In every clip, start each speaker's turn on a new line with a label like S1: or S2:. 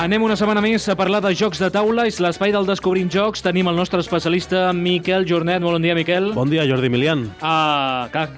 S1: Anem una setmana més a parlar de jocs de taula. És l'espai del Descobrint Jocs. Tenim el nostre especialista, Miquel Jornet. Molt bon dia, Miquel.
S2: Bon dia, Jordi Milian.
S1: Ah, clar.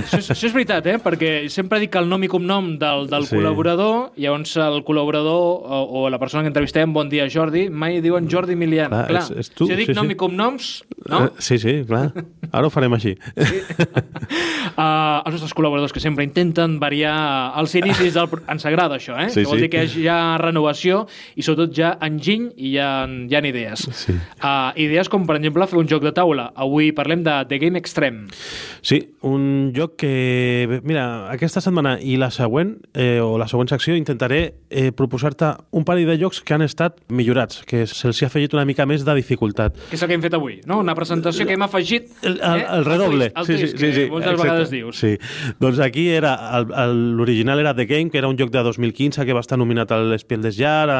S1: això, és, això és veritat, eh? Perquè sempre dic el nom i cognom del, del
S2: Sí.
S1: col·laborador, llavors el col·laborador o, o la persona que entrevistem, bon dia, Jordi, mai diuen Jordi Milian.
S2: Clar,
S1: clar,
S2: és- és tu,
S1: si jo dic
S2: sí,
S1: nom
S2: sí.
S1: i cognoms, no?
S2: Eh, sí, sí, clar. Ara ho farem així.
S1: Uh, els nostres col·laboradors que sempre intenten variar els inicis del... Ens agrada això, eh?
S2: Sí,
S1: que vol
S2: sí.
S1: dir que hi ha renovació i sobretot ha enginy i hi ha, hi ha idees.
S2: Sí.
S1: Uh, idees com, per exemple, fer un joc de taula. Avui parlem de The Game Extreme.
S2: Sí, un joc que... Mira, aquesta setmana i la següent, eh, o la següent secció, intentaré eh, proposar-te un parell de jocs que han estat millorats, que se'ls ha afegit una mica més de dificultat.
S1: Que és el que hem fet avui, no? Una presentació que hem afegit...
S2: El, el, el redoble.
S1: El twist, el twist, que moltes
S2: exacte.
S1: vegades dius.
S2: Sí. Doncs aquí era l'original era The Game, que era un joc de 2015 que va estar nominat al Spiel des Jahr, a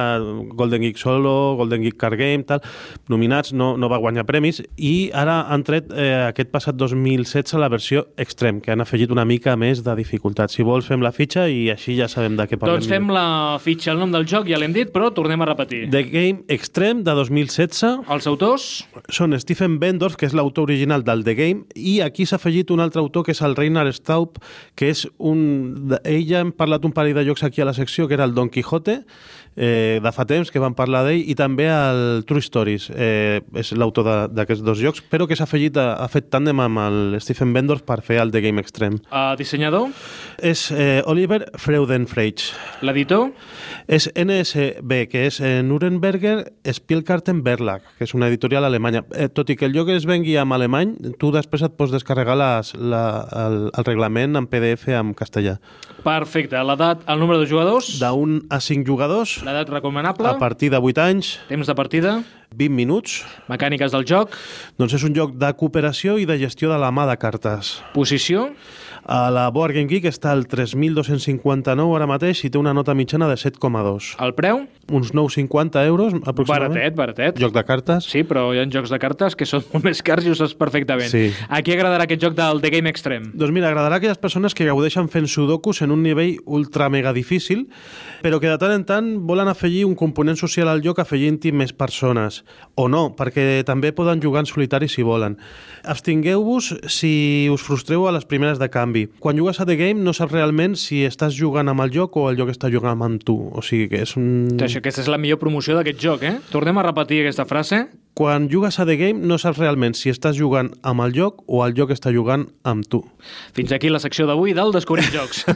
S2: Golden Geek Solo, Golden Geek Card Game, tal. Nominats, no, no va guanyar premis, i ara han tret eh, aquest passat 2016 la versió Extreme, que han afegit una mica més de dificultat. Si vols fem la fitxa i així ja sabem de què parlem.
S1: Doncs fem la fitxa, el nom del joc, ja l'hem dit, però tornem a repetir.
S2: The Game Extreme de 2016
S1: Els autors,
S2: són Stephen Bendorf, que és l'autor original del The Game, i aquí s'ha afegit un altre autor, que és el Reinhard Staub, que és un... Ell ja hem parlat un parell de jocs aquí a la secció, que era el Don Quijote, eh, de fa temps que vam parlar d'ell, i també el True Stories, eh, és l'autor d'aquests dos jocs, però que s'ha afegit, a, ha fet tàndem amb el Stephen Bendorf per fer el The Game Extreme.
S1: uh, dissenyador,
S2: És eh, Oliver Freudenfreich.
S1: l'editor,
S2: És NSB, que és eh, Spielkarten Verlag, que és una editorial alemanya. Eh, tot i que el joc es vengui en alemany, tu després et pots descarregar les, la, el, el reglament en PDF en castellà.
S1: perfecte. L'edat, el número de jugadors,
S2: D'un a 5 jugadors,
S1: l'edat recomanable,
S2: a partir de 8 anys,
S1: temps de partida,
S2: 20 minuts,
S1: mecàniques del joc,
S2: doncs és un joc de cooperació i de gestió de la mà de cartes.
S1: posició,
S2: A la Board Game Geek està el 3.259 ara mateix i té una nota mitjana de 7,2.
S1: el preu,
S2: Uns 9,50 euros aproximadament.
S1: baratet, baratet.
S2: Joc de cartes.
S1: Sí, però hi ha jocs de cartes que són molt més cars i ho saps perfectament.
S2: Sí.
S1: A qui agradarà aquest joc del The Game Extreme?
S2: Doncs mira, agradarà a aquelles persones que gaudeixen fent sudokus en un nivell ultra mega difícil, però que de tant en tant volen afegir un component social al joc afegint-hi més persones. O no, perquè també poden jugar en solitari si volen. Abstingueu-vos si us frustreu a les primeres de canvi. Quan jugues a The Game no saps realment si estàs jugant amb el joc o el joc està jugant amb tu. O sigui que és un...
S1: Això, aquesta és la millor promoció d'aquest joc, eh? Tornem a repetir aquesta frase.
S2: Quan jugues a The Game no saps realment si estàs jugant amb el joc o el joc està jugant amb tu.
S1: Fins aquí la secció d'avui del Descobrim Jocs.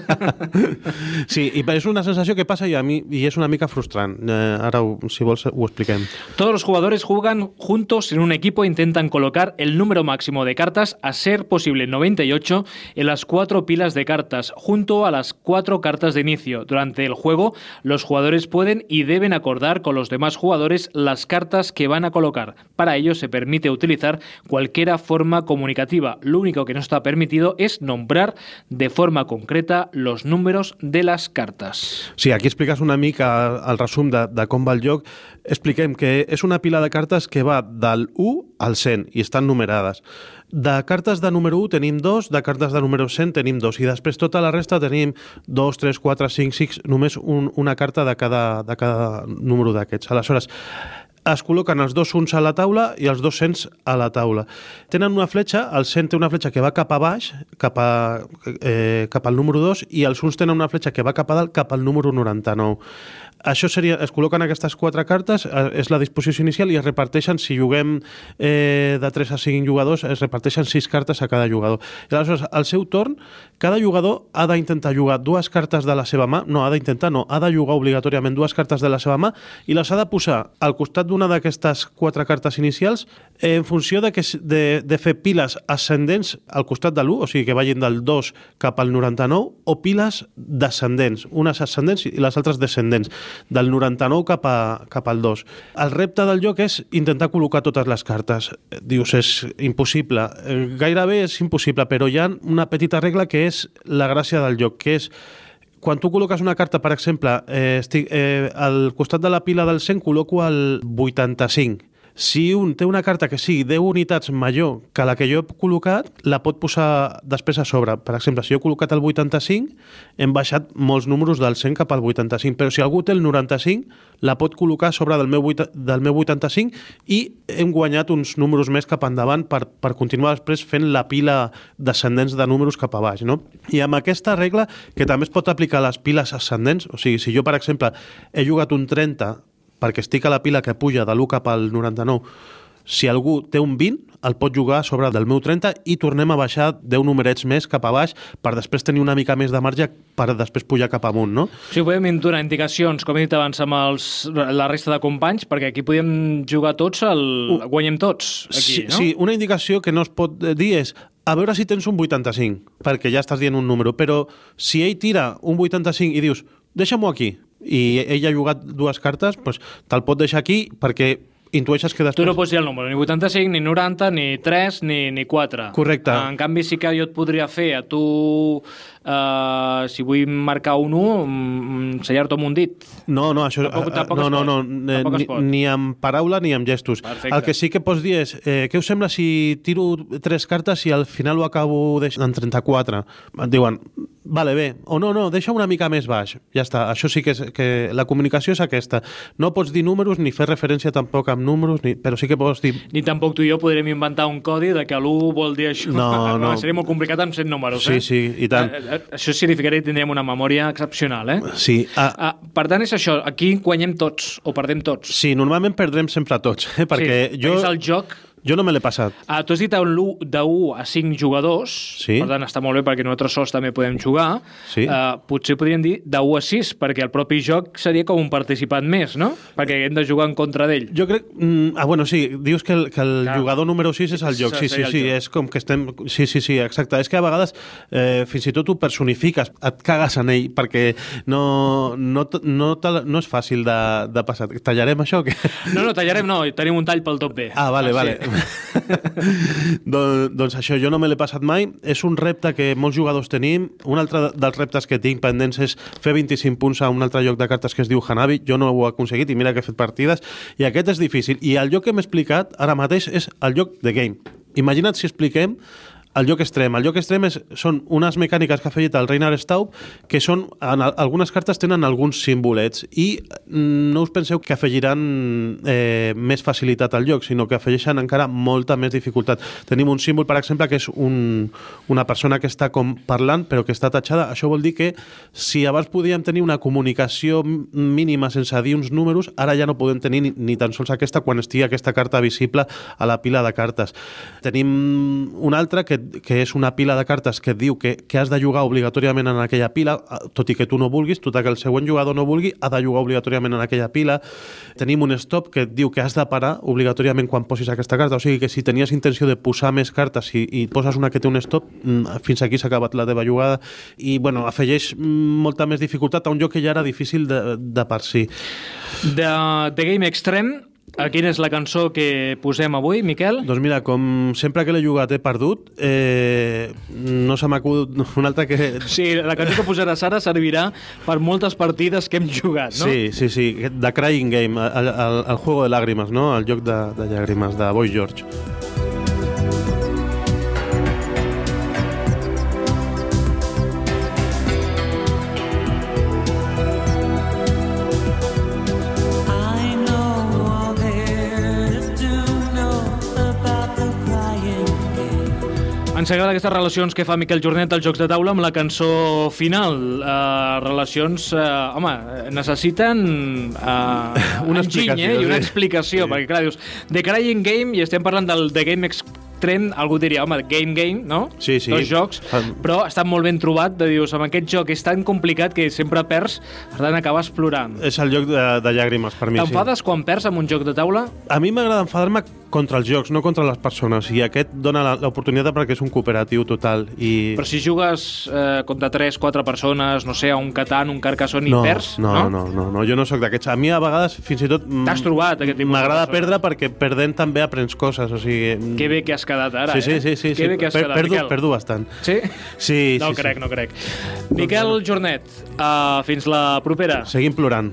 S2: Sí, i és una sensació que passa i a mi i és una mica frustrant. Eh, ara, si vols, ho expliquem.
S1: Todos los jugadores juegan juntos en un equipo e intentan colocar el número máximo de cartas, a ser posible 98, en las cuatro pilas de cartas, junto a las cuatro cartas de inicio. Durante el juego, los jugadores pueden y deben acordar con los demás jugadores las cartas que van a colocar. Para ello se permite utilizar cualquier forma comunicativa. Lo único que no está permitido es nombrar de forma concreta los números de las cartas.
S2: Sí, aquí expliques una mica el resum de, de com va el joc. Expliquem que és una pila de cartes que va del 1 al 100 i estan numerades. De cartes de número 1 tenim 2, de cartes de número 100 tenim 2 i després tota la resta tenim 2, 3, 4, 5, 6, només un, una carta de cada, de cada número d'aquests. Aleshores, es col·loquen els dos uns a la taula i els dos cents a la taula. Tenen una fletxa, el cent té una fletxa que va cap a baix, cap, a, eh, cap al número 2, i els uns tenen una fletxa que va cap a dalt, cap al número 99. Això seria, es col·loquen aquestes quatre cartes, eh, és la disposició inicial i es reparteixen, si juguem eh, de 3 a 5 jugadors, es reparteixen 6 cartes a cada jugador. I aleshores, al seu torn, cada jugador ha d'intentar jugar dues cartes de la seva mà, no, ha d'intentar, no, ha de jugar obligatòriament dues cartes de la seva mà i les ha de posar al costat d'una d'aquestes quatre cartes inicials eh, en funció de, que, de, de fer piles ascendents al costat de l'1, o sigui que vagin del 2 cap al 99, o piles descendents, unes ascendents i les altres descendents, del 99 cap, a, cap al 2. El repte del joc és intentar col·locar totes les cartes. Eh, Dius, és impossible. Eh, Gairebé és impossible, però hi ha una petita regla que és la gràcia del joc, que és quan tu col·loques una carta, per exemple, eh, estic, eh, al costat de la pila del 100 col·loco el 85. Si un té una carta que sigui 10 unitats major que la que jo he col·locat, la pot posar després a sobre. Per exemple, si jo he col·locat el 85, hem baixat molts números del 100 cap al 85, però si algú té el 95, la pot col·locar a sobre del meu, 8, del meu 85 i hem guanyat uns números més cap endavant per, per continuar després fent la pila descendents de números cap a baix. No? I amb aquesta regla, que també es pot aplicar a les piles ascendents, o sigui, si jo, per exemple, he jugat un 30 perquè estic a la pila que puja de l'1 cap al 99, si algú té un 20, el pot jugar a sobre del meu 30 i tornem a baixar 10 numerets més cap a baix per després tenir una mica més de marge per després pujar cap amunt, no?
S1: Sí, podem donar indicacions, com he dit abans, amb els, la resta de companys, perquè aquí podem jugar tots, el, uh, guanyem tots, aquí,
S2: sí,
S1: no?
S2: Sí, una indicació que no es pot dir és a veure si tens un 85, perquè ja estàs dient un número, però si ell tira un 85 i dius, deixa-m'ho aquí, i ell ha jugat dues cartes, doncs te'l pot deixar aquí perquè intueixes que després...
S1: Tu no pots dir el número, ni 85, ni 90, ni 3, ni, ni 4.
S2: Correcte.
S1: En canvi, sí que jo et podria fer a tu, uh, si vull marcar un 1, mm, ensenyar-te amb un dit.
S2: No, no, això...
S1: Tampoc-
S2: eh,
S1: tampoc
S2: no, no,
S1: pot.
S2: no, eh,
S1: Tampoc
S2: ni, ni amb paraula ni amb gestos.
S1: Perfecte.
S2: El que sí que pots dir és, eh, què us sembla si tiro tres cartes i al final ho acabo deixant en 34? Et diuen, vale, bé, o no, no, deixa una mica més baix. Ja està, això sí que és... Que la comunicació és aquesta. No pots dir números ni fer referència tampoc amb números, ni, però sí que pots dir
S1: Ni tampoc tu i jo podrem inventar un codi de que l'1 vol dir això.
S2: No, no.
S1: Seria molt complicat amb 100 números,
S2: Sí,
S1: eh?
S2: sí, i tant.
S1: Eh, eh, Això significaria que tindríem una memòria excepcional, eh?
S2: Sí, ah,
S1: Ah, per tant, és això. Aquí guanyem tots, o perdem tots.
S2: sí, normalment perdrem sempre tots, eh? perquè
S1: sí,
S2: jo,
S1: És el joc
S2: jo no me l'he passat.
S1: Ah, tu has dit de 1 a 5 jugadors,
S2: Sí.
S1: per tant està molt bé perquè nosaltres sols també podem jugar.
S2: Sí.
S1: Uh, potser podríem dir de 1 a 6, perquè el propi joc seria com un participant més, no? Perquè hem de jugar en contra d'ell.
S2: Jo crec... Mm, ah, bueno, sí, dius que el, que el
S1: Clar.
S2: jugador número 6 és el joc. Sí, sí, sí,
S1: joc.
S2: és com que estem... Sí, sí, sí, exacte. És que a vegades eh, fins i tot ho personifiques, et cagues en ell, perquè no, no, no, te, la- no és fàcil de, de passar. Tallarem això? o què?
S1: No, no, tallarem no, tenim un tall pel top B.
S2: Ah, vale,
S1: sí.
S2: vale. Don, doncs això, jo no me l'he passat mai. És un repte que molts jugadors tenim. Un altre dels reptes que tinc pendents és fer 25 punts a un altre lloc de cartes que es diu Hanabi. Jo no ho he aconseguit i mira que he fet partides. I aquest és difícil. I el lloc que m'he explicat ara mateix és el lloc de game. Imagina't si expliquem el lloc extrem. El lloc extrem és, són unes mecàniques que ha afegit el Reinar Staub que són, en al- algunes cartes tenen alguns símbolets i mm, no us penseu que afegiran eh, més facilitat al joc, sinó que afegeixen encara molta més dificultat. Tenim un símbol, per exemple, que és un, una persona que està com parlant però que està tatxada. Això vol dir que si abans podíem tenir una comunicació mínima sense dir uns números, ara ja no podem tenir ni, ni tan sols aquesta quan estigui aquesta carta visible a la pila de cartes. Tenim una altra que, que és una pila de cartes que et diu que, que has de jugar obligatòriament en aquella pila, eh, tot i que tu no vulguis, tot i que el següent jugador no vulgui, ha de jugar obligatòriament en aquella pila. Tenim un stop que et diu que has de parar obligatòriament quan posis aquesta carta, o sigui que si tenies intenció de posar més cartes i, i poses una que té un stop, mm, fins aquí s'ha acabat la teva jugada i bueno, afegeix mm, molta més dificultat a un joc que ja era difícil de, de per si.
S1: De, de Game Extreme, quina és la cançó que posem avui, Miquel?
S2: Doncs mira, com sempre que l'he jugat he perdut, eh, no se m'ha una altra que...
S1: Sí, la cançó que posaràs ara servirà per moltes partides que hem jugat, no?
S2: Sí, sí, sí, The Crying Game, el, el, el juego de lágrimas, no? El joc de, de llàgrimes, de Boy George.
S1: Ens agrada aquestes relacions que fa Miquel Jornet als Jocs de Taula amb la cançó final. Uh, relacions, uh, home, necessiten uh,
S2: Una
S1: enginy,
S2: explicació,
S1: eh? i una explicació,
S2: Sí.
S1: perquè clar, dius, The Crying Game, i estem parlant del The Game Extreme, algú diria, home, Game Game, no?
S2: Sí, sí.
S1: Dos jocs, però està molt ben trobat, de dius, amb aquest joc és tan complicat que sempre perds, per tant acabes plorant.
S2: És el joc de, de llàgrimes, per mi, sí.
S1: T'enfades quan perds amb un joc de taula?
S2: A mi m'agrada enfadar-me contra els jocs, no contra les persones, i aquest dona la- l'oportunitat perquè és un cooperatiu total. I...
S1: Però si jugues eh, contra 3, 4 persones, no sé, a un Catan, un Carcassonne
S2: no,
S1: i perds,
S2: no, no, no, no, jo no sóc d'aquests. A mi a vegades fins i tot... mm,
S1: T'has trobat aquest tipus
S2: M'agrada perdre perquè perdent també aprens coses, o sigui... mm,
S1: Que bé que has quedat ara,
S2: Sí, sí,
S1: eh?
S2: sí, sí,
S1: Que
S2: sí.
S1: bé que has
S2: Per-
S1: quedat,
S2: perdo,
S1: Miquel.
S2: perdo bastant.
S1: Sí?
S2: Sí,
S1: No
S2: sí,
S1: crec,
S2: sí.
S1: no crec. Miquel Jornet, uh, fins la propera.
S2: Seguim plorant.